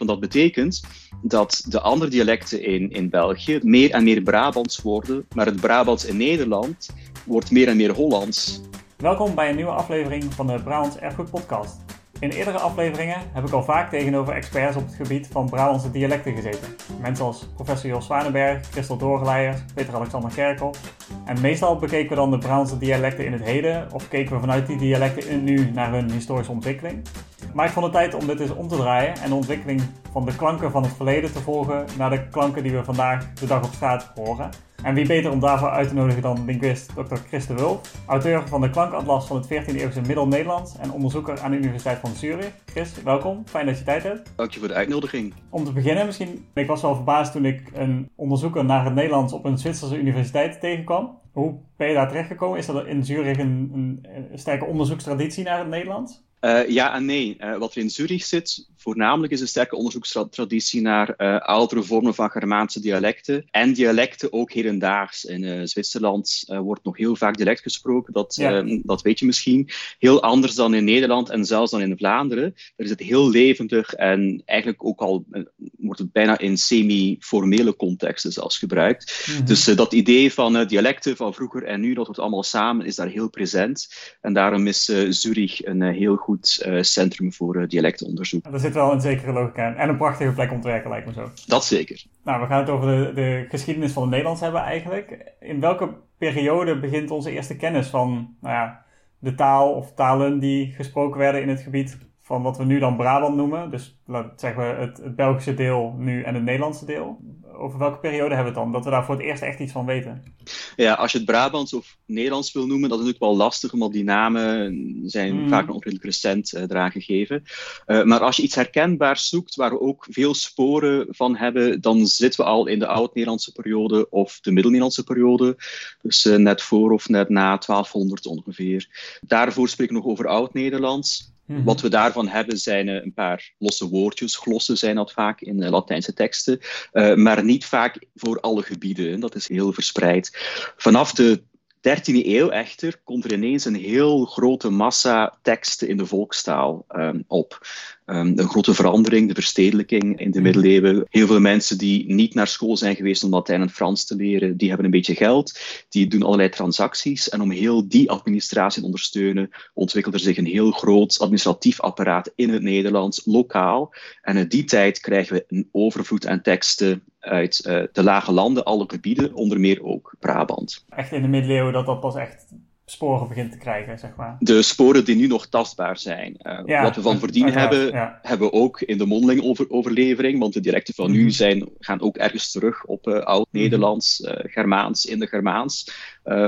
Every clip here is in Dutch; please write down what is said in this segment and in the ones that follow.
Want dat betekent dat de andere dialecten in, in België meer en meer Brabants worden, maar het Brabants in Nederland wordt meer en meer Hollands. Welkom bij een nieuwe aflevering van de Brabants Erfgoed Podcast. In eerdere afleveringen heb ik al vaak tegenover experts op het gebied van Brabantse dialecten gezeten. Mensen als professor Jos Zwanenberg, Christel Doorgeleiders, Peter-Alexander Kerkel. En meestal bekeken we dan de Brabantse dialecten in het heden of keken we vanuit die dialecten in nu naar hun historische ontwikkeling. Maar ik vond het tijd om dit eens om te draaien en de ontwikkeling van de klanken van het verleden te volgen naar de klanken die we vandaag de dag op straat horen. En wie beter om daarvoor uit te nodigen dan linguist Dr. Chris de Wulf, auteur van de klankatlas van het 14e eeuwse Middel-Nederlands en onderzoeker aan de Universiteit van Zurich. Chris, welkom. Fijn dat je tijd hebt. Dank je voor de uitnodiging. Om te beginnen misschien, ik was wel verbaasd toen ik een onderzoeker naar het Nederlands op een Zwitserse universiteit tegenkwam. Hoe ben je daar terechtgekomen? Is er in Zurich een, een, een sterke onderzoekstraditie naar het Nederlands? Uh, ja en nee. Uh, wat er in Zurich zit, voornamelijk is een sterke onderzoekstraditie naar uh, oudere vormen van Germaanse dialecten. En dialecten ook hedendaags. In Zwitserland wordt nog heel vaak dialect gesproken, dat, ja. dat weet je misschien. Heel anders dan in Nederland en zelfs dan in Vlaanderen. Daar is het heel levendig en eigenlijk ook al wordt het bijna in semi-formele contexten zelfs gebruikt. Mm -hmm. Dus dat idee van dialecten van vroeger en nu, dat wordt allemaal samen, is daar heel present. En daarom is Zurich een heel goed centrum voor dialectenonderzoek. Er zit wel een zekere logica in. En een prachtige plek om te werken, lijkt me zo. Dat zeker. Nou, we gaan het over de, de geschiedenis van het Nederlands hebben eigenlijk. In welke periode begint onze eerste kennis van nou ja, de taal of talen die gesproken werden in het gebied van wat we nu dan Brabant noemen? Dus laten zeggen we het, het Belgische deel nu en het Nederlandse deel over welke periode hebben we het dan? Dat we daar voor het eerst echt iets van weten. Ja, als je het Brabants of Nederlands wil noemen, dat is natuurlijk wel lastig, omdat die namen zijn mm. vaak nog redelijk recent uh, eraan gegeven. Uh, maar als je iets herkenbaars zoekt, waar we ook veel sporen van hebben, dan zitten we al in de Oud-Nederlandse periode of de Middel-Nederlandse periode. Dus uh, net voor of net na 1200 ongeveer. Daarvoor spreek ik nog over Oud-Nederlands. Mhm. Wat we daarvan hebben zijn uh, een paar losse woordjes. Glossen zijn dat vaak in uh, Latijnse teksten. Uh, maar niet vaak voor alle gebieden. Dat is heel verspreid. Vanaf de 13e eeuw echter komt er ineens een heel grote massa teksten in de volkstaal um, op. Um, een grote verandering, de verstedelijking in de mhm. middeleeuwen. Heel veel mensen die niet naar school zijn geweest om Latijn en Frans te leren, die hebben een beetje geld, die doen allerlei transacties. En om heel die administratie te ondersteunen, ontwikkelt er zich een heel groot administratief apparaat in het Nederlands, lokaal. En in die tijd krijgen we een overvloed aan teksten uit uh, de lage landen, alle gebieden, onder meer ook Brabant. Echt in de middeleeuwen dat dat pas echt sporen begint te krijgen, zeg maar. De sporen die nu nog tastbaar zijn. Uh, ja, wat we van voordien hebben, ja. hebben we ook in de mondeling over, overlevering, want de dialecten van mm -hmm. nu zijn, gaan ook ergens terug op uh, Oud-Nederlands, uh, Germaans, in de Germaans.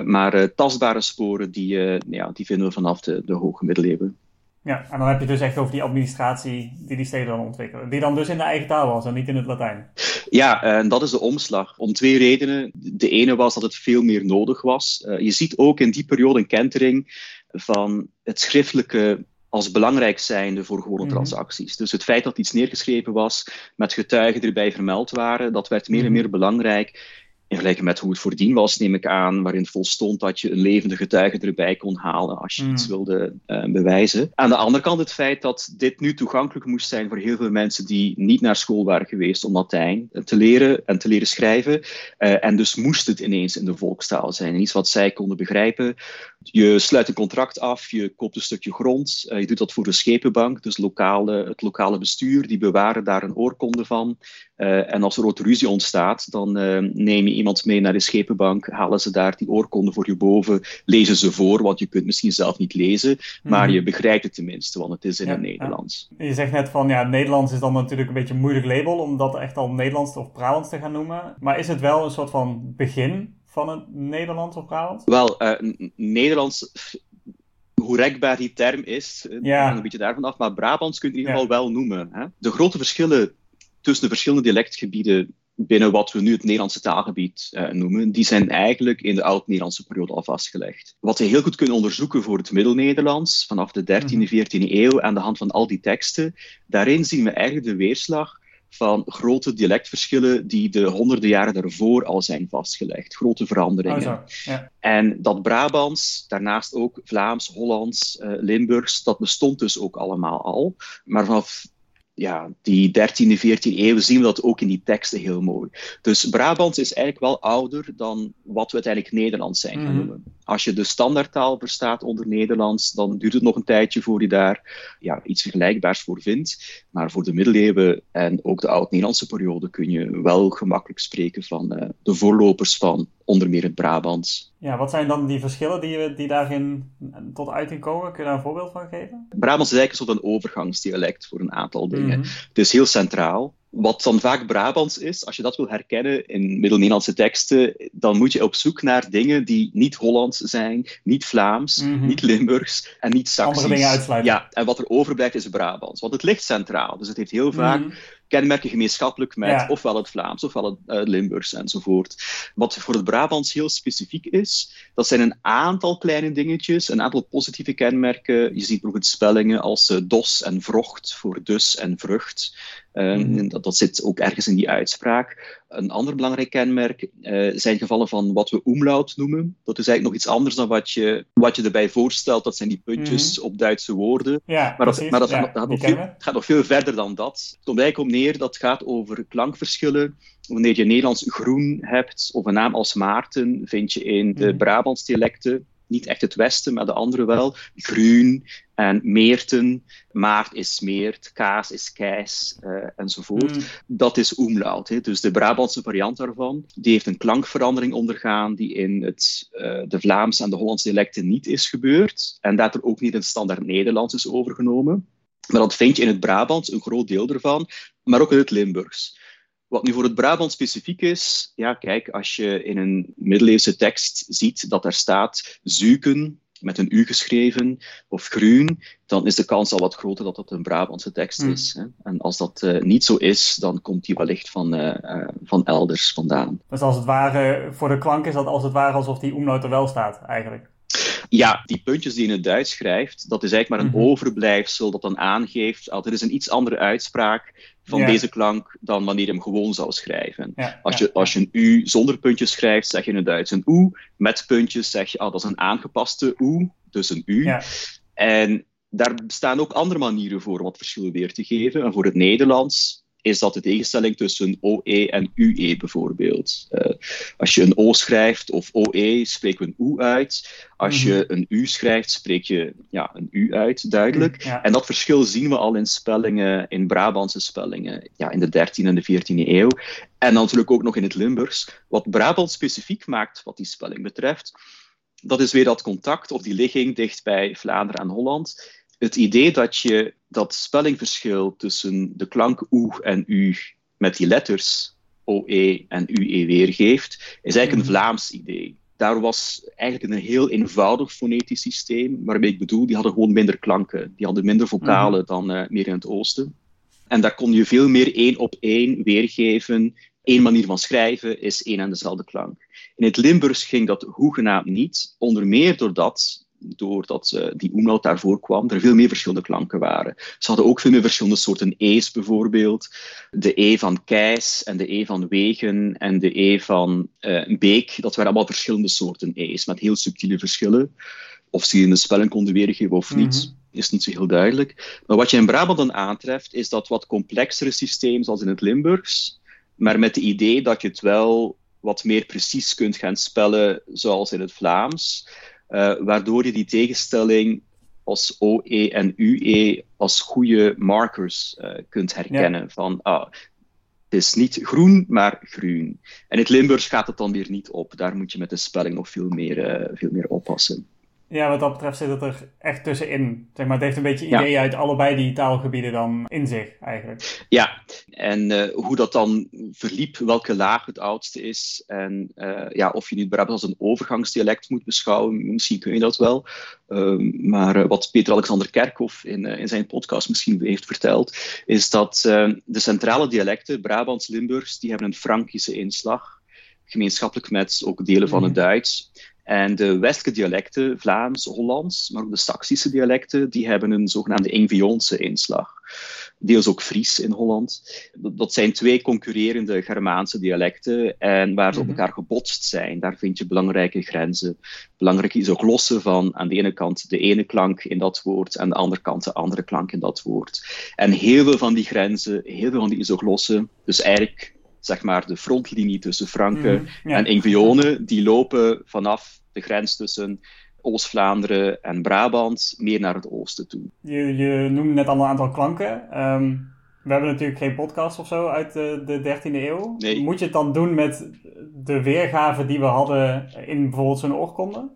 maar tastbare sporen, die, ja, die vinden we vanaf de, de hoge middeleeuwen. Ja, en dan heb je dus echt over die administratie die die steden dan ontwikkelen. Die dan dus in de eigen taal was en niet in het Latijn. Ja, en dat is de omslag. Om twee redenen. De ene was dat het veel meer nodig was. Uh, je ziet ook in die periode een kentering van het schriftelijke als belangrijk zijnde voor gewone mm-hmm. transacties. Dus het feit dat iets neergeschreven was, met getuigen erbij vermeld waren, dat werd meer en meer belangrijk in vergelijking met hoe het voordien was, neem ik aan, waarin volstond dat je een levende getuige erbij kon halen als je mm. iets wilde uh, bewijzen. Aan de andere kant het feit dat dit nu toegankelijk moest zijn voor heel veel mensen die niet naar school waren geweest om Latijn te leren en te leren schrijven. Uh, en dus moest het ineens in de volkstaal zijn. En iets wat zij konden begrijpen. Je sluit een contract af, je koopt een stukje grond, uh, je doet dat voor de schepenbank, dus lokale, het lokale bestuur, die bewaren daar een oorkonde van. Uh, en als er ooit ruzie ontstaat, dan uh, neem je iemand mee naar de schepenbank, halen ze daar die oorkonde voor je boven, lezen ze voor, want je kunt misschien zelf niet lezen, maar mm. je begrijpt het tenminste, want het is in ja, het Nederlands. Ja. Je zegt net van, ja, Nederlands is dan natuurlijk een beetje een moeilijk label om dat echt al Nederlands of Brabants te gaan noemen. Maar is het wel een soort van begin van het Nederlands of Brabants? Wel, uh, Nederlands hoe rekbaar die term is, ja. een beetje daarvan af, maar Brabants kun je in ieder geval ja. wel noemen. Hè? De grote verschillen tussen de verschillende dialectgebieden binnen wat we nu het Nederlandse taalgebied uh, noemen, die zijn eigenlijk in de oud-Nederlandse periode al vastgelegd. Wat we heel goed kunnen onderzoeken voor het Middel-Nederlands, vanaf de 13e, 14e eeuw, aan de hand van al die teksten, daarin zien we eigenlijk de weerslag van grote dialectverschillen die de honderden jaren daarvoor al zijn vastgelegd. Grote veranderingen. Oh ja. En dat Brabants, daarnaast ook Vlaams, Hollands, uh, Limburgs, dat bestond dus ook allemaal al. Maar vanaf ja, die 13e, 14e eeuw zien we dat ook in die teksten heel mooi. Dus Brabants is eigenlijk wel ouder dan wat we uiteindelijk Nederlands zijn gaan mhm. noemen. Als je de standaardtaal verstaat onder Nederlands, dan duurt het nog een tijdje voor je daar ja, iets vergelijkbaars voor vindt. Maar voor de middeleeuwen en ook de oud-Nederlandse periode kun je wel gemakkelijk spreken van uh, de voorlopers van onder meer het Brabants. Ja, wat zijn dan die verschillen die, die daarin tot uiting komen? Kun je daar een voorbeeld van geven? Brabants is eigenlijk een soort een overgangsdialect voor een aantal dingen. Mhm. Het is heel centraal. Wat dan vaak Brabants is, als je dat wil herkennen in Middel-Nederlandse teksten, dan moet je op zoek naar dingen die niet Hollands zijn, niet Vlaams, mhm. niet Limburgs en niet Saxisch. Andere dingen uitsluiten. Ja, en wat er overblijft is Brabants. Want het ligt centraal. Dus het heeft heel vaak mhm kenmerken gemeenschappelijk met ofwel het Vlaams, ofwel het uh, Limburgs enzovoort. Wat voor het Brabants heel specifiek is, dat zijn een aantal kleine dingetjes, een aantal positieve kenmerken. Je ziet bijvoorbeeld spellingen als uh, dos en vrocht voor dus en vrucht. Uh, dat, dat, zit ook ergens in die uitspraak. Een ander belangrijk kenmerk uh, zijn gevallen van wat we umlaut noemen. Dat is eigenlijk nog iets anders dan wat je, wat je erbij voorstelt. Dat zijn die puntjes mhm. op Duitse woorden. Ja, maar dat, maar dat, gaat, nog veel, het gaat nog veel verder dan dat. Het komt eigenlijk om neer dat gaat over klankverschillen. Wanneer je Nederlands groen hebt of een naam als Maarten, vind je in de mm. Brabants dialecten niet echt het Westen, maar de andere wel. Groen en Meerten, Maart is Meert, Kaas is Keis uh, enzovoort. Mm. Dat is umlaut. Dus de Brabantse variant daarvan, die heeft een klankverandering ondergaan die in het, uh, de Vlaamse en de Hollandse dialecten niet is gebeurd. En dat er ook niet in standaard Nederlands is overgenomen. Maar dat vind je in het Brabants, een groot deel ervan, maar ook in het Limburgs. Wat nu voor het Brabant specifiek is, ja, kijk, als je in een middeleeuwse tekst ziet dat er staat zuiken met een U geschreven of groen, dan is de kans al wat groter dat dat een Brabantse tekst hmm. is. Hè? En als dat uh, niet zo is, dan komt die wellicht van, uh, uh, van elders vandaan. Dus als het ware, voor de klank is dat als het ware alsof die omnoot er wel staat, eigenlijk? Ja, die puntjes die je in het Duits schrijft, dat is eigenlijk maar een mhm. overblijfsel dat dan aangeeft, dat er is een iets andere uitspraak van deze klank dan wanneer je hem gewoon zou schrijven. als, je, als je een U zonder puntjes schrijft, zeg je in het Duits een U. Met puntjes zeg je, ah, dat is een aangepaste U, dus een U. En daar bestaan ook andere manieren voor om wat verschillen weer te geven. En voor het Nederlands is dat de tegenstelling tussen OE en UE bijvoorbeeld. Uh, als je een O schrijft of OE, spreken we een U uit. Als je mhm. een U schrijft, spreek je ja, een U uit, duidelijk. En dat verschil zien we al in spellingen, in Brabantse spellingen, ja, in de 13e en de 14e eeuw. En natuurlijk ook nog in het Limburgs. Wat Brabant specifiek maakt, wat die spelling betreft, dat is weer dat contact of die ligging dicht bij Vlaanderen en Holland het idee dat je dat spellingverschil tussen de klank oe en u met die letters OE en UE weergeeft, is eigenlijk een mhm. Vlaams idee. Daar was eigenlijk een heel eenvoudig fonetisch systeem, waarmee ik bedoel, die hadden gewoon minder klanken. Die hadden minder vocalen mhm. dan uh, meer in het oosten. En daar kon je veel meer één op één weergeven. Eén manier van schrijven is één en dezelfde klank. In het Limburgs ging dat hoegenaamd niet, onder meer doordat doordat uh, die umlaut daarvoor kwam, er veel meer verschillende klanken waren. Ze hadden ook veel meer verschillende soorten e's bijvoorbeeld. De e van keis en de e van wegen en de e van uh, beek. Dat waren allemaal verschillende soorten e's met heel subtiele verschillen. Of ze in de spelling konden weergeven of niet, mhm. is niet zo heel duidelijk. Maar wat je in Brabant dan aantreft, is dat wat complexere systeem zoals in het Limburgs, maar met het idee dat je het wel wat meer precies kunt gaan spellen zoals in het Vlaams. Uh, waardoor je die tegenstelling als OE en UE als goede markers uh, kunt herkennen. Van, ah, het is niet groen, maar groen. En in het Limburgs gaat het dan weer niet op. Daar moet je met de spelling nog veel meer, uh, veel meer oppassen. Ja, wat dat betreft zit het er echt tussenin. Zeg maar, het heeft een beetje ideeën uit allebei die taalgebieden dan in zich, eigenlijk. Ja, en uh, hoe dat dan verliep, welke laag het oudste is. En uh, ja, of je nu Brabant als een overgangsdialect moet beschouwen, misschien kun je dat wel. Uh, maar uh, wat Peter Alexander Kerkhoff in, in zijn podcast misschien heeft verteld, is dat de centrale dialecten, Brabants, Limburgs, die hebben een Frankische inslag gemeenschappelijk met ook delen van het mhm. Duits. En de westelijke dialecten, Vlaams, Hollands, maar ook de Saksische dialecten, die hebben een zogenaamde Ingvionse inslag. Deels ook Fries in Holland. Dat zijn twee concurrerende Germaanse dialecten en waar ze op mhm. elkaar gebotst zijn, daar vind je belangrijke grenzen. Belangrijke isoglossen van aan de ene kant de ene klank in dat woord en aan de andere kant de andere klank in dat woord. En heel veel van die grenzen, heel veel van die isoglossen, dus eigenlijk zeg maar, de frontlinie tussen Franken mhm, en Ingvionen, die lopen vanaf de grens tussen Oost-Vlaanderen en Brabant meer naar het oosten toe. Je, je noemde net al een aantal klanken. Ehm, we hebben natuurlijk geen podcast of zo uit de, de 13e eeuw. Moet je het dan doen met de weergave die we hadden in bijvoorbeeld zo'n oorkonde?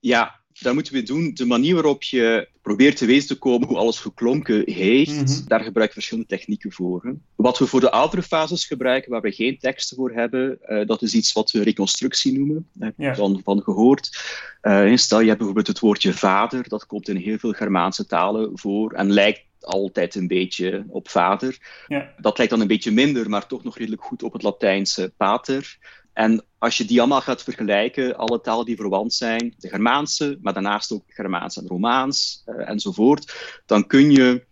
Ja, daar moeten we doen. De manier waarop je probeert te weten te komen hoe alles geklonken heeft, mhm. daar gebruik je verschillende technieken voor. Wat we voor de oudere fases gebruiken, waar we geen teksten voor hebben, uh, dat is iets wat we reconstructie noemen. Daar heb je dan van gehoord. Uh, stel, je hebt bijvoorbeeld het woordje vader, dat komt in heel veel Germaanse talen voor en lijkt altijd een beetje op vader. Ja. Dat lijkt dan een beetje minder, maar toch nog redelijk goed op het Latijnse pater. En als je die allemaal gaat vergelijken, alle talen die verwant zijn, de Germaanse, maar daarnaast ook Germaans en Romaans uh, enzovoort, dan kun je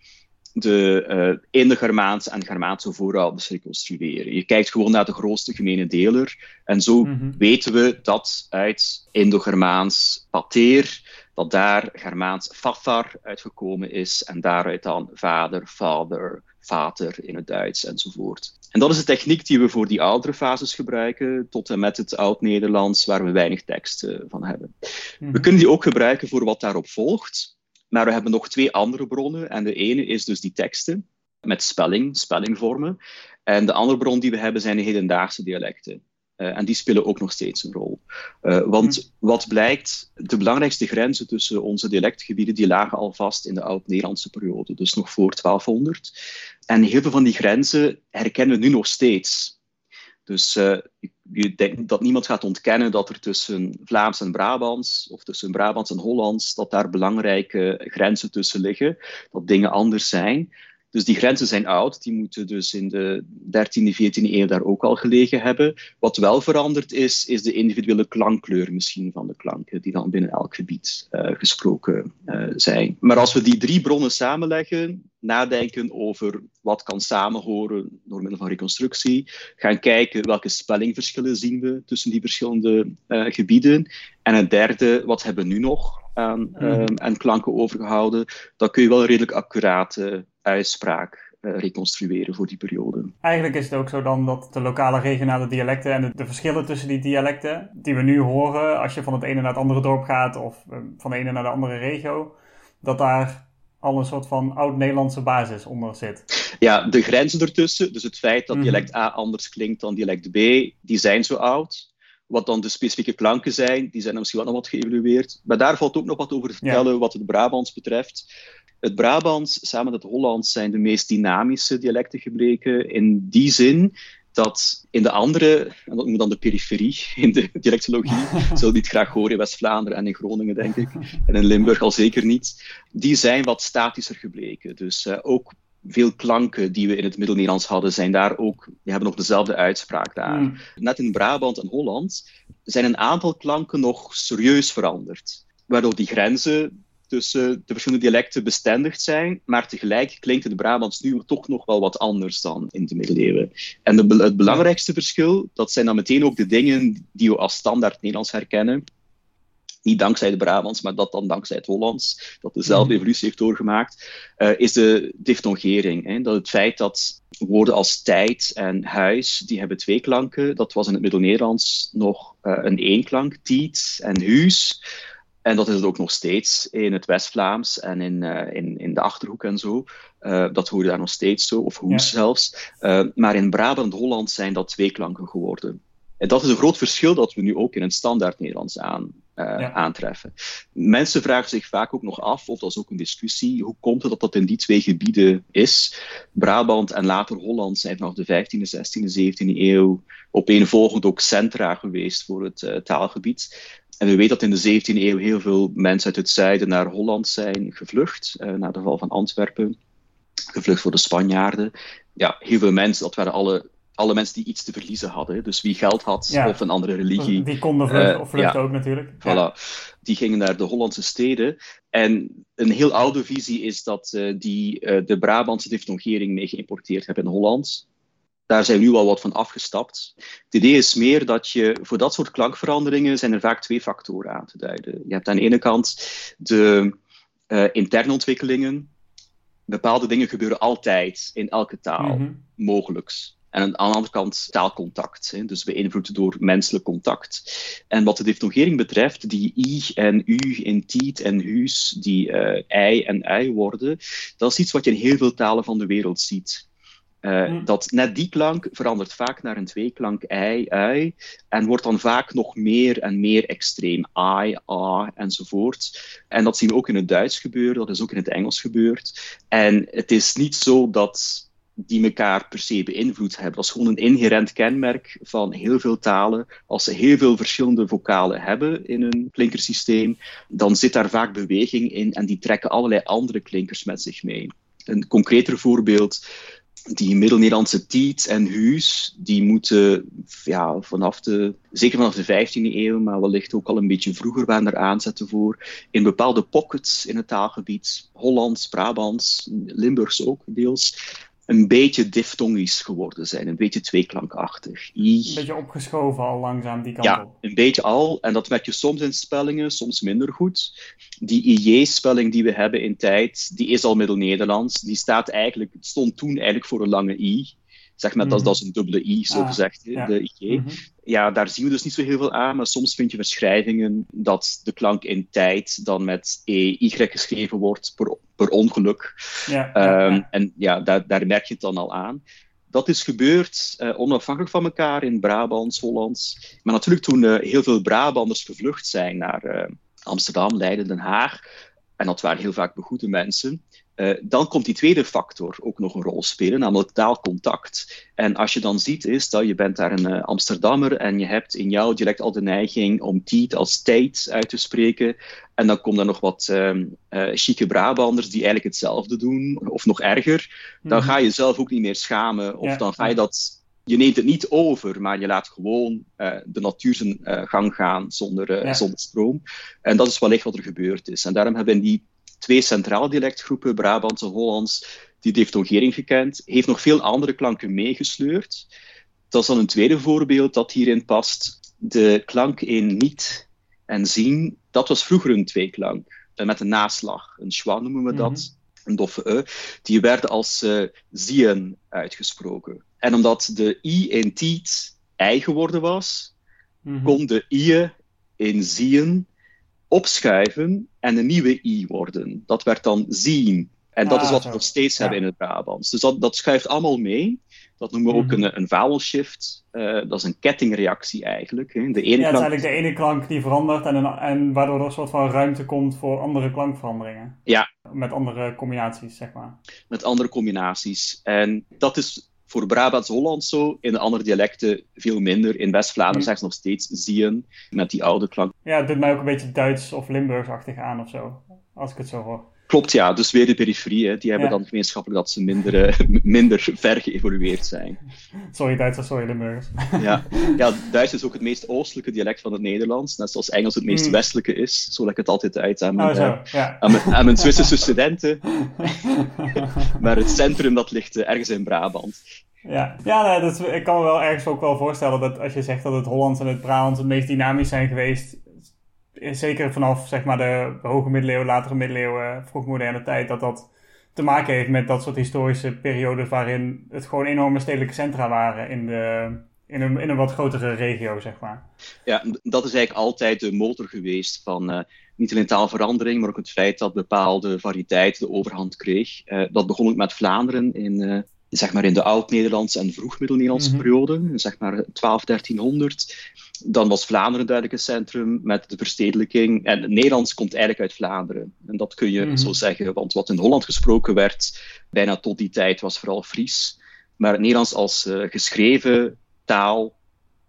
de uh, Indo-Germaanse en Germaanse voorouders reconstrueren. Je kijkt gewoon naar de grootste gemene deler. En zo mhm. weten we dat uit Indo-Germaans pater, dat daar Germaans fafar uitgekomen is en daaruit dan vader, vader, vater in het Duits enzovoort. En dat is de techniek die we voor die oudere fases gebruiken, tot en met het Oud-Nederlands, waar we weinig tekst uh, van hebben. We mhm. kunnen die ook gebruiken voor wat daarop volgt, maar we hebben nog twee andere bronnen. En de ene is dus die teksten met spelling, spellingvormen. En de andere bron die we hebben zijn de hedendaagse dialecten. Uh, en die spelen ook nog steeds een rol. Uh, want mhm. wat blijkt, de belangrijkste grenzen tussen onze dialectgebieden die lagen al vast in de oud-Nederlandse periode, dus nog voor 1200. En heel veel van die grenzen herkennen we nu nog steeds. Dus uh, je denkt dat niemand gaat ontkennen dat er tussen Vlaams en Brabants, of tussen Brabants en Hollands, dat daar belangrijke grenzen tussen liggen, dat dingen anders zijn. Dus die grenzen zijn oud, die moeten dus in de 13e, 14e eeuw daar ook al gelegen hebben. Wat wel veranderd is, is de individuele klankkleur misschien van de klanken, die dan binnen elk gebied uh, gesproken uh, zijn. Maar als we die drie bronnen samenleggen, nadenken over wat kan samenhoren door middel van reconstructie, gaan kijken welke spellingverschillen zien we tussen die verschillende uh, gebieden. En het derde, wat hebben we nu nog aan, mm. aan klanken overgehouden, dan kun je wel redelijk accurate uitspraak uh, reconstrueren voor die periode. Eigenlijk is het ook zo dan dat de lokale regionale dialecten en de, verschillen tussen die dialecten die we nu horen als je van het ene naar het andere dorp gaat of uh, van de ene naar de andere regio, dat daar al een soort van oud-Nederlandse basis onder zit. Ja, de grenzen ertussen, dus het feit dat mhm. dialect A anders klinkt dan dialect B, die zijn zo oud. Wat dan de specifieke klanken zijn, die zijn misschien wel nog wat geëvalueerd. Maar daar valt ook nog wat over te vertellen wat het Brabants betreft. Het Brabants samen met het Hollands zijn de meest dynamische dialecten gebleken. In die zin dat in de andere, en dat noemen dan de periferie in de dialectologie, zullen niet graag horen in West-Vlaanderen en in Groningen, denk ik, en in Limburg al zeker niet, die zijn wat statischer gebleken. Dus uh, ook veel klanken die we in het Middel-Nederlands hadden, zijn daar ook, die hebben nog dezelfde uitspraak daar. Hmm. Net in Brabant en Holland zijn een aantal klanken nog serieus veranderd. Waardoor die grenzen tussen de verschillende dialecten bestendigd zijn, maar tegelijk klinkt het Brabants nu toch nog wel wat anders dan in de middeleeuwen. En de, het belangrijkste verschil, dat zijn dan meteen ook de dingen die we als standaard Nederlands herkennen. Niet dankzij de Brabants, maar dat dan dankzij het Hollands, dat dezelfde mhm. evolutie heeft doorgemaakt, uh, is de diftongering. Hè? Dat het feit dat woorden als tijd en huis, die hebben twee klanken. Dat was in het Middel-Nederlands nog uh, een éénklank, tiet en huis. En dat is het ook nog steeds in het West-Vlaams en in, uh, in, in de Achterhoek en zo. Uh, dat hoor je daar nog steeds zo, of hoes zelfs. Uh, maar in Brabant en Holland zijn dat twee klanken geworden. En dat is een groot verschil dat we nu ook in het standaard Nederlands aan, ja. aantreffen. Mensen vragen zich vaak ook nog af, of dat is ook een discussie, hoe komt het dat dat in die twee gebieden is? Brabant en later Holland zijn vanaf de 15e, 16e, 17e eeuw opeenvolgend ook centra geweest voor het taalgebied. En we weten dat in de 17e eeuw heel veel mensen uit het zuiden naar Holland zijn gevlucht, uh, na de val van Antwerpen, gevlucht voor de Spanjaarden. Ja, heel veel mensen, dat waren alle alle mensen die iets te verliezen hadden. Dus wie geld had of een andere religie. Die konden vluchten, uh, of vluchten ook natuurlijk. Voilà. Die gingen naar de Hollandse steden. En een heel oude visie is dat uh, die de Brabantse diftongering mee geïmporteerd hebben in Holland. Daar zijn we nu al wat van afgestapt. Het idee is meer dat je voor dat soort klankveranderingen zijn er vaak twee factoren aan te duiden. Je hebt aan de ene kant de interne ontwikkelingen. Bepaalde dingen gebeuren altijd in elke taal, mm mogelijks. En aan de andere kant taalcontact, hè, dus beïnvloed door menselijk contact. En wat de diftongering betreft, die i en u in tiet en huus, die uh, ei en ei worden, dat is iets wat je in heel veel talen van de wereld ziet. Uh, Dat net die klank verandert vaak naar een tweeklank ei, ui, en wordt dan vaak nog meer en meer extreem. I, a, enzovoort. En dat zien we ook in het Duits gebeuren, dat is ook in het Engels gebeurd. En het is niet zo dat die elkaar per se beïnvloed hebben. Dat is gewoon een inherent kenmerk van heel veel talen. Als ze heel veel verschillende vocalen hebben in een klinkersysteem, dan zit daar vaak beweging in en die trekken allerlei andere klinkers met zich mee. Een concreter voorbeeld die Middel-Nederlandse tiet en huus, die moeten ja, vanaf de, zeker vanaf de 15e eeuw, maar wellicht ook al een beetje vroeger, waren er aanzetten voor, in bepaalde pockets in het taalgebied, Hollands, Brabants, Limburgs ook deels, een beetje diftongisch geworden zijn, een beetje tweeklankachtig. I, een beetje opgeschoven al langzaam die kant ja, op. een beetje al. En dat merk je soms in spellingen, soms minder goed. Die IJ-spelling die we hebben in tijd, die is al Middel-Nederlands. Die staat eigenlijk, stond toen eigenlijk voor een lange I. Zeg maar, dat, mhm. dat is een dubbele i, zo ah, gezegd, de ig. Mhm. Ja, daar zien we dus niet zo heel veel aan, maar soms vind je verschrijvingen dat de klank in tijd dan met EY geschreven wordt, per, per ongeluk. Ja, um, en ja, daar, daar merk je het dan al aan. Dat is gebeurd uh, onafhankelijk van elkaar in Brabants, Hollands. Maar natuurlijk toen uh, heel veel Brabanders gevlucht zijn naar uh, Amsterdam, Leiden, Den Haag. En dat waren heel vaak begoede mensen. Uh, dan komt die tweede factor ook nog een rol spelen, namelijk taalcontact. En als je dan ziet, is dat je bent daar een uh, Amsterdammer en je hebt in jouw dialect al de neiging om tiet als tijd uit te spreken. En dan komen er nog wat uh, chique Brabanders die eigenlijk hetzelfde doen, of nog erger. Dan mhm. ga je zelf ook niet meer schamen, of dan ga je dat je neemt het niet over, maar je laat gewoon uh, de natuur zijn uh, gang gaan zonder, uh, ja. zonder stroom. En dat is wellicht wat er gebeurd is. En daarom hebben die twee centraal dialectgroepen, Brabants en Hollands, die diftongering gekend. Heeft nog veel andere klanken meegesleurd. Dat is dan een tweede voorbeeld dat hierin past. De klank in niet en zien, dat was vroeger een tweeklank. Met een naslag, een schwa noemen we dat. Mhm. Een doffe e, die werden als uh, zien uitgesproken. En omdat de i in tiet ei geworden was, mm -hmm. kon de i in zien opschuiven en een nieuwe i worden. Dat werd dan zien. En dat is ah, wat we nog steeds hebben in het Brabants. Dus dat, dat schuift allemaal mee. Dat noemen we ook mhm. een, een vowel shift. Uh, dat is een kettingreactie eigenlijk. Hè. De ene ja, het is eigenlijk de ene klank die verandert en, een, en waardoor er een soort van ruimte komt voor andere klankveranderingen. Ja. Met andere combinaties, zeg maar. Met andere combinaties. En dat is voor Brabants-Hollands zo, in de andere dialecten veel minder. In West-Vlaanderen mm. zeggen ze nog steeds zien, met die oude klank. Ja, het doet mij ook een beetje Duits of Limburgsachtig aan of zo, als ik het zo hoor. Klopt, ja. Dus weer de periferie, hè. die hebben ja. dan gemeenschappelijk dat ze minder, uh, minder ver geëvolueerd zijn. Sorry Duitsers, sorry Limburgers. ja. ja, Duits is ook het meest oostelijke dialect van het Nederlands, net zoals Engels het meest mm. westelijke is. Zo leg ik het altijd uit aan mijn, oh, ja. aan mijn, aan mijn Zwitserse studenten. maar het centrum dat ligt uh, ergens in Brabant. Ja, ja nee, dat, ik kan me wel ergens ook wel voorstellen dat als je zegt dat het Hollands en het Brabants het meest dynamisch zijn geweest, zeker vanaf zeg maar, de hoge middeleeuwen, latere middeleeuwen, vroegmoderne tijd, dat dat te maken heeft met dat soort historische periodes waarin het gewoon enorme stedelijke centra waren in, de, in, een, in een wat grotere regio, zeg maar. Ja, dat is eigenlijk altijd de motor geweest van uh, niet alleen taalverandering, maar ook het feit dat bepaalde variëteit de overhand kreeg. Uh, dat begon ook met Vlaanderen in, zeg maar in de oud-Nederlandse en vroeg-Middel-Nederlandse mm -hmm. periode, zeg maar 12, 1300. Dan was Vlaanderen duidelijk een centrum met de verstedelijking. En het Nederlands komt eigenlijk uit Vlaanderen. En dat kun je mm -hmm. zo zeggen, want wat in Holland gesproken werd, bijna tot die tijd, was vooral Fries. Maar het Nederlands als uh, geschreven taal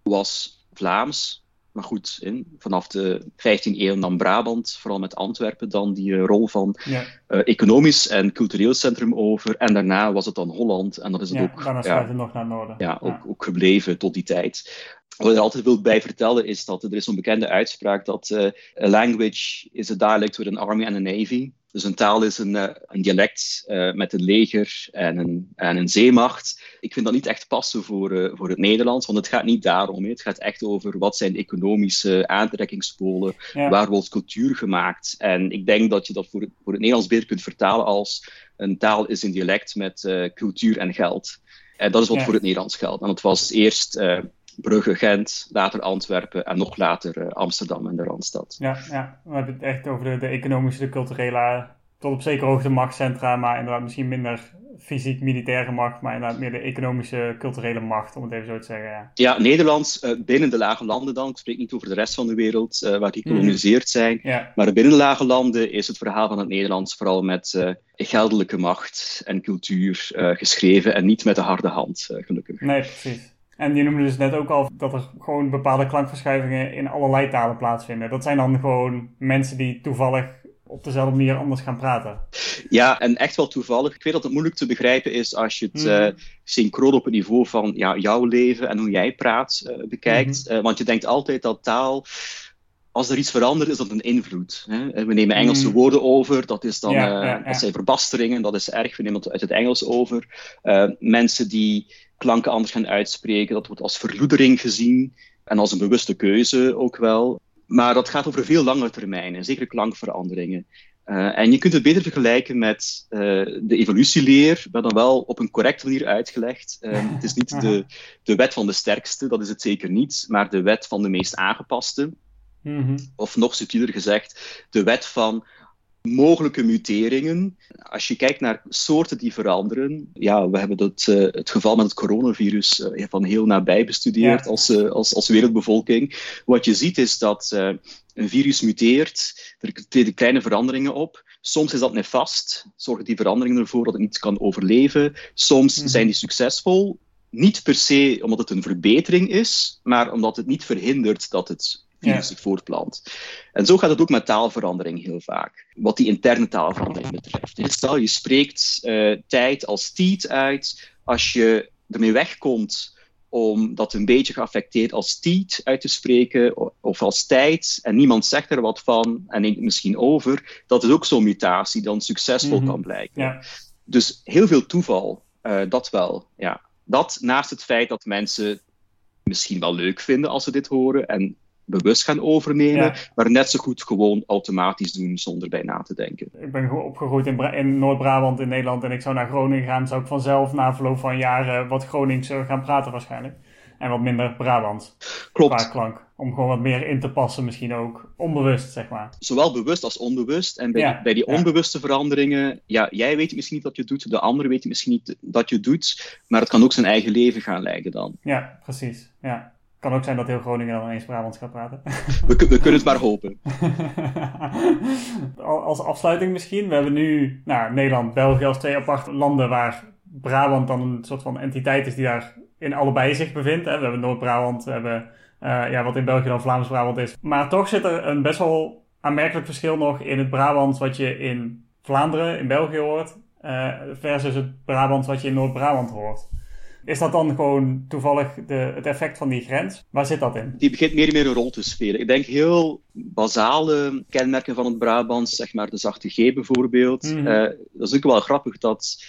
was Vlaams, maar goed, in, vanaf de 15e eeuw nam Brabant, vooral met Antwerpen, dan die rol van ja. economisch en cultureel centrum over. En daarna was het dan Holland. En dat is het ja, ook. Daarna ja, het nog naar noorden. Ja, ook, ook gebleven tot die tijd. Wat ik er altijd wil bij vertellen is dat er is zo'n bekende uitspraak dat uh, a language is a dialect with an army and a navy. Dus een taal is een, uh, een dialect uh, met een leger en een, en een zeemacht. Ik vind dat niet echt passen voor, voor het Nederlands, want het gaat niet daarom. He. Het gaat echt over wat zijn economische aantrekkingspolen, ja. waar wordt cultuur gemaakt. En ik denk dat je dat voor het, voor het Nederlands beter kunt vertalen als een taal is een dialect met cultuur en geld. En dat is wat ja. voor het Nederlands geldt. En het was eerst Brugge, Gent, later Antwerpen en nog later uh, Amsterdam en de Randstad. Ja, ja, we hebben het echt over de, de economische, de culturele, tot op zekere hoogte machtscentra, maar inderdaad misschien minder fysiek-militaire macht, maar inderdaad meer de economische, culturele macht, om het even zo te zeggen. Ja, ja Nederlands uh, binnen de lage landen dan, ik spreek niet over de rest van de wereld uh, waar die gekoloniseerd zijn, mm. ja. maar binnen de lage landen is het verhaal van het Nederlands vooral met geldelijke macht en cultuur geschreven en niet met de harde hand, gelukkig. Nee, precies. En je noemde dus net ook al dat er gewoon bepaalde klankverschuivingen in allerlei talen plaatsvinden. Dat zijn dan gewoon mensen die toevallig op dezelfde manier anders gaan praten. Ja, en echt wel toevallig. Ik weet dat het moeilijk te begrijpen is als je het mm. uh, synchroon op het niveau van ja, jouw leven en hoe jij praat uh, bekijkt. Mm -hmm. uh, want je denkt altijd dat taal als er iets verandert, is dat een invloed. Hè? We nemen Engelse mm. woorden over, dat, is dan, ja, ja, ja. dat zijn verbasteringen, dat is erg, we nemen het uit het Engels over. mensen die klanken anders gaan uitspreken. Dat wordt als verloedering gezien en als een bewuste keuze ook wel. Maar dat gaat over veel langere termijnen, zeker klankveranderingen. Uh, en je kunt het beter vergelijken met uh, de evolutieleer, maar dan wel op een correcte manier uitgelegd. Uh, het is niet de, de wet van de sterkste, dat is het zeker niet, maar de wet van de meest aangepaste. Mm -hmm. Of nog subtieler gezegd, de wet van mogelijke muteringen. Als je kijkt naar soorten die veranderen, ja, we hebben dat, uh, het geval met het coronavirus uh, van heel nabij bestudeerd ja. als, uh, als, als wereldbevolking. Wat je ziet is dat een virus muteert, er treden kleine veranderingen op. Soms is dat nefast, zorgen die veranderingen ervoor dat het niet kan overleven. Soms mm -hmm. zijn die succesvol, niet per se omdat het een verbetering is, maar omdat het niet verhindert dat het virus ja. zich voortplant. En zo gaat het ook met taalverandering heel vaak, wat die interne taalverandering betreft. Stel, je spreekt uh, tijd als tiet uit, als je ermee wegkomt om dat een beetje geaffecteerd als tiet uit te spreken of als tijd en niemand zegt er wat van en neemt het misschien over, dat is ook zo'n mutatie dan succesvol Mhm. kan blijken. Ja. Dus heel veel toeval, eh, dat wel. Ja. Dat naast het feit dat mensen misschien wel leuk vinden als ze dit horen en bewust gaan overnemen, Ja. maar net zo goed gewoon automatisch doen zonder bij na te denken. Ik ben gewoon opgegroeid in, in Noord-Brabant in Nederland en ik zou naar Groningen gaan, zou ik vanzelf na verloop van jaren wat Gronings eh, gaan praten waarschijnlijk. En wat minder Brabant Klopt. klank. Om gewoon wat meer in te passen misschien ook. Onbewust, zeg maar. Zowel bewust als onbewust. En bij, Ja, die, bij die ja. onbewuste veranderingen, ja, jij weet misschien niet dat je doet, de ander weet misschien niet dat je doet, maar het kan ook zijn eigen leven gaan leiden dan. Ja, precies. Ja. Kan ook zijn dat heel Groningen dan ineens Brabants gaat praten. We, kun- we kunnen het maar hopen. Al- Als afsluiting misschien. We hebben nu nou, Nederland, België als twee aparte landen waar Brabant dan een soort van entiteit is die daar in allebei zich bevindt. Hè. We hebben Noord-Brabant, we hebben eh, ja, wat in België dan Vlaams-Brabant is. Maar toch zit er een best wel aanmerkelijk verschil nog in het Brabant wat je in Vlaanderen, in België hoort, eh, versus het Brabant wat je in Noord-Brabant hoort. Is dat dan gewoon toevallig de, het effect van die grens? Waar zit dat in? Die begint meer en meer een rol te spelen. Ik denk heel basale kenmerken van het Brabants, zeg maar de zachte G bijvoorbeeld. Mhm. Eh, dat is ook wel grappig dat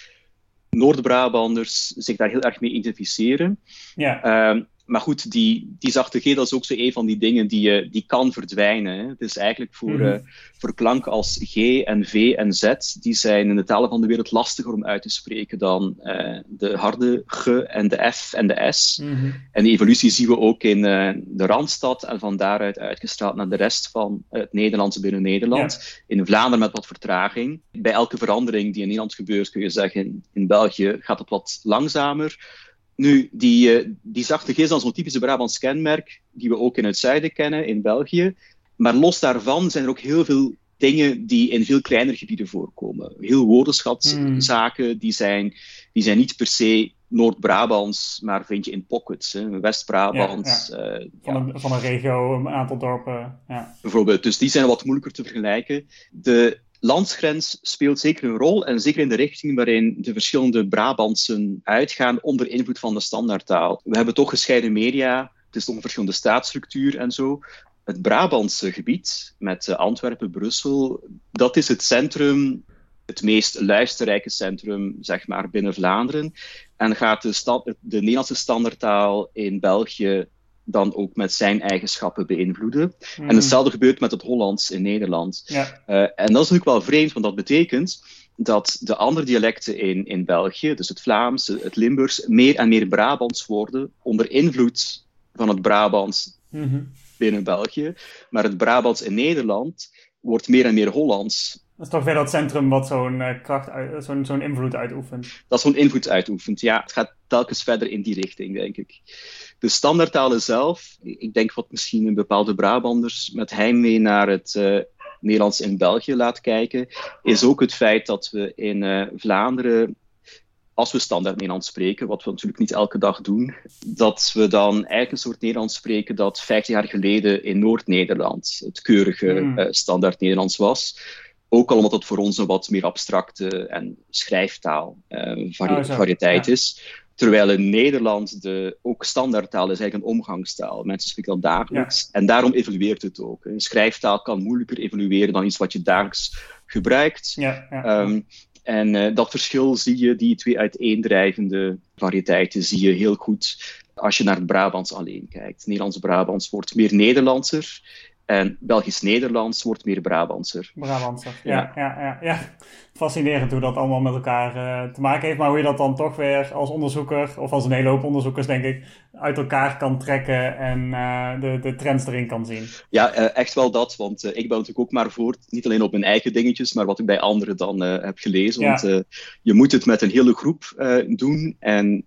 Noord-Brabanders zich daar heel erg mee identificeren. Ja, Ehm, maar goed, die, die zachte G, dat is ook zo een van die dingen die, eh, die kan verdwijnen. Hè. Het is eigenlijk voor, Mhm. eh, voor klanken als G en V en Z, die zijn in de talen van de wereld lastiger om uit te spreken dan eh, de harde G en de F en de S. Mhm. En die evolutie zien we ook in de Randstad en van daaruit uitgestraald naar de rest van het Nederlandse binnen Nederland. In Vlaanderen met wat vertraging. Bij elke verandering die in Nederland gebeurt, kun je zeggen, in België gaat het wat langzamer. Nu, die, eh, die zachte G is dan zo'n typische Brabants kenmerk, die we ook in het zuiden kennen, in België. Maar los daarvan zijn er ook heel veel dingen die in veel kleinere gebieden voorkomen. Heel woordenschatzaken, hmm. die, zijn, die zijn niet per se Noord-Brabants, maar vind je in pockets. West-Brabant. Ja, eh, van, een, van, een, regio, een aantal dorpen. Ja. Bijvoorbeeld, dus die zijn wat moeilijker te vergelijken. De landsgrens speelt zeker een rol, en zeker in de richting waarin de verschillende Brabantsen uitgaan onder invloed van de standaardtaal. We hebben toch gescheiden media, het is toch een verschillende staatsstructuur en zo. Het Brabantse gebied met eh, Antwerpen, Brussel, dat is het centrum het meest luisterrijke centrum zeg maar, binnen Vlaanderen. En gaat de, de Nederlandse standaardtaal in België dan ook met zijn eigenschappen beïnvloeden. En hmm. hetzelfde gebeurt met het Hollands in Nederland. Ja. Uh, en dat is natuurlijk wel vreemd, want dat betekent dat de andere dialecten in, in België, dus het Vlaams, het Limburgs, meer en meer Brabants worden onder invloed van het Brabants hmm. binnen België. Maar het Brabants in Nederland wordt meer en meer Hollands dat is toch weer dat centrum wat zo'n uh, kracht, zo'n zo'n invloed uitoefent. Dat zo'n invloed uitoefent, ja. Het gaat telkens verder in die richting, denk ik. De standaardtalen zelf, ik denk wat misschien een bepaalde Brabanders met heimwee naar het uh, Nederlands in België laat kijken, is ook het feit dat we in uh, Vlaanderen als we standaard Nederlands spreken, wat we natuurlijk niet elke dag doen, dat we dan eigenlijk een soort Nederlands spreken dat 50 jaar geleden in Noord-Nederland het keurige hmm. standaard Nederlands was. Ook al omdat het voor ons een wat meer abstracte en schrijftaal uh, variëteit is. Terwijl in Nederland de ook standaardtaal is eigenlijk een omgangstaal. Mensen spreken dat dagelijks. En daarom evolueert het ook. Een schrijftaal kan moeilijker evolueren dan iets wat je dagelijks gebruikt. Ja, um, en uh, dat verschil zie je, die twee uiteendrijvende variëteiten, zie je heel goed als je naar het Brabants alleen kijkt. Nederlands-Brabants wordt meer Nederlandser en Belgisch-Nederlands wordt meer Brabantser. Brabantser, ja, ja. ja, ja, Fascinerend hoe dat allemaal met elkaar uh, te maken heeft. Maar hoe je dat dan toch weer als onderzoeker, of als een hele hoop onderzoekers denk ik, uit elkaar kan trekken en uh, de, de trends erin kan zien. Ja, uh, echt wel dat. Want ik ben natuurlijk ook maar voort, niet alleen op mijn eigen dingetjes, maar wat ik bij anderen dan heb gelezen. Ja. Want je moet het met een hele groep doen en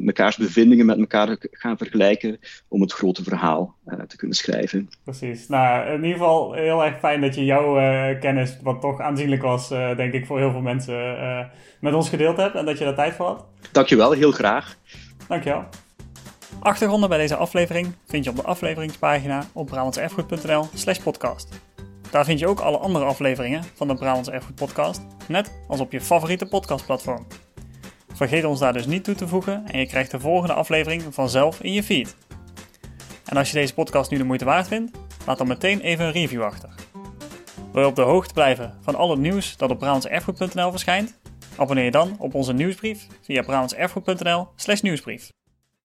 mekaars bevindingen met elkaar gaan vergelijken om het grote verhaal te kunnen schrijven. Precies nou, in ieder geval heel erg fijn dat je jouw kennis, wat toch aanzienlijk was, denk ik, voor heel veel mensen, uh, met ons gedeeld hebt en dat je daar tijd voor had. Dankjewel, heel graag. Dankjewel. Achtergronden bij deze aflevering vind je op de afleveringspagina op brabantserfgoed.nl slash podcast. Daar vind je ook alle andere afleveringen van de Brabants Erfgoed podcast, net als op je favoriete podcastplatform. Vergeet ons daar dus niet toe te voegen en je krijgt de volgende aflevering vanzelf in je feed. En als je deze podcast nu de moeite waard vindt, Laat dan meteen even een review achter. Wil je op de hoogte blijven van al het nieuws dat op brabantserfgoed.nl verschijnt? Abonneer je dan op onze nieuwsbrief via brabantserfgoed.nl nieuwsbrief.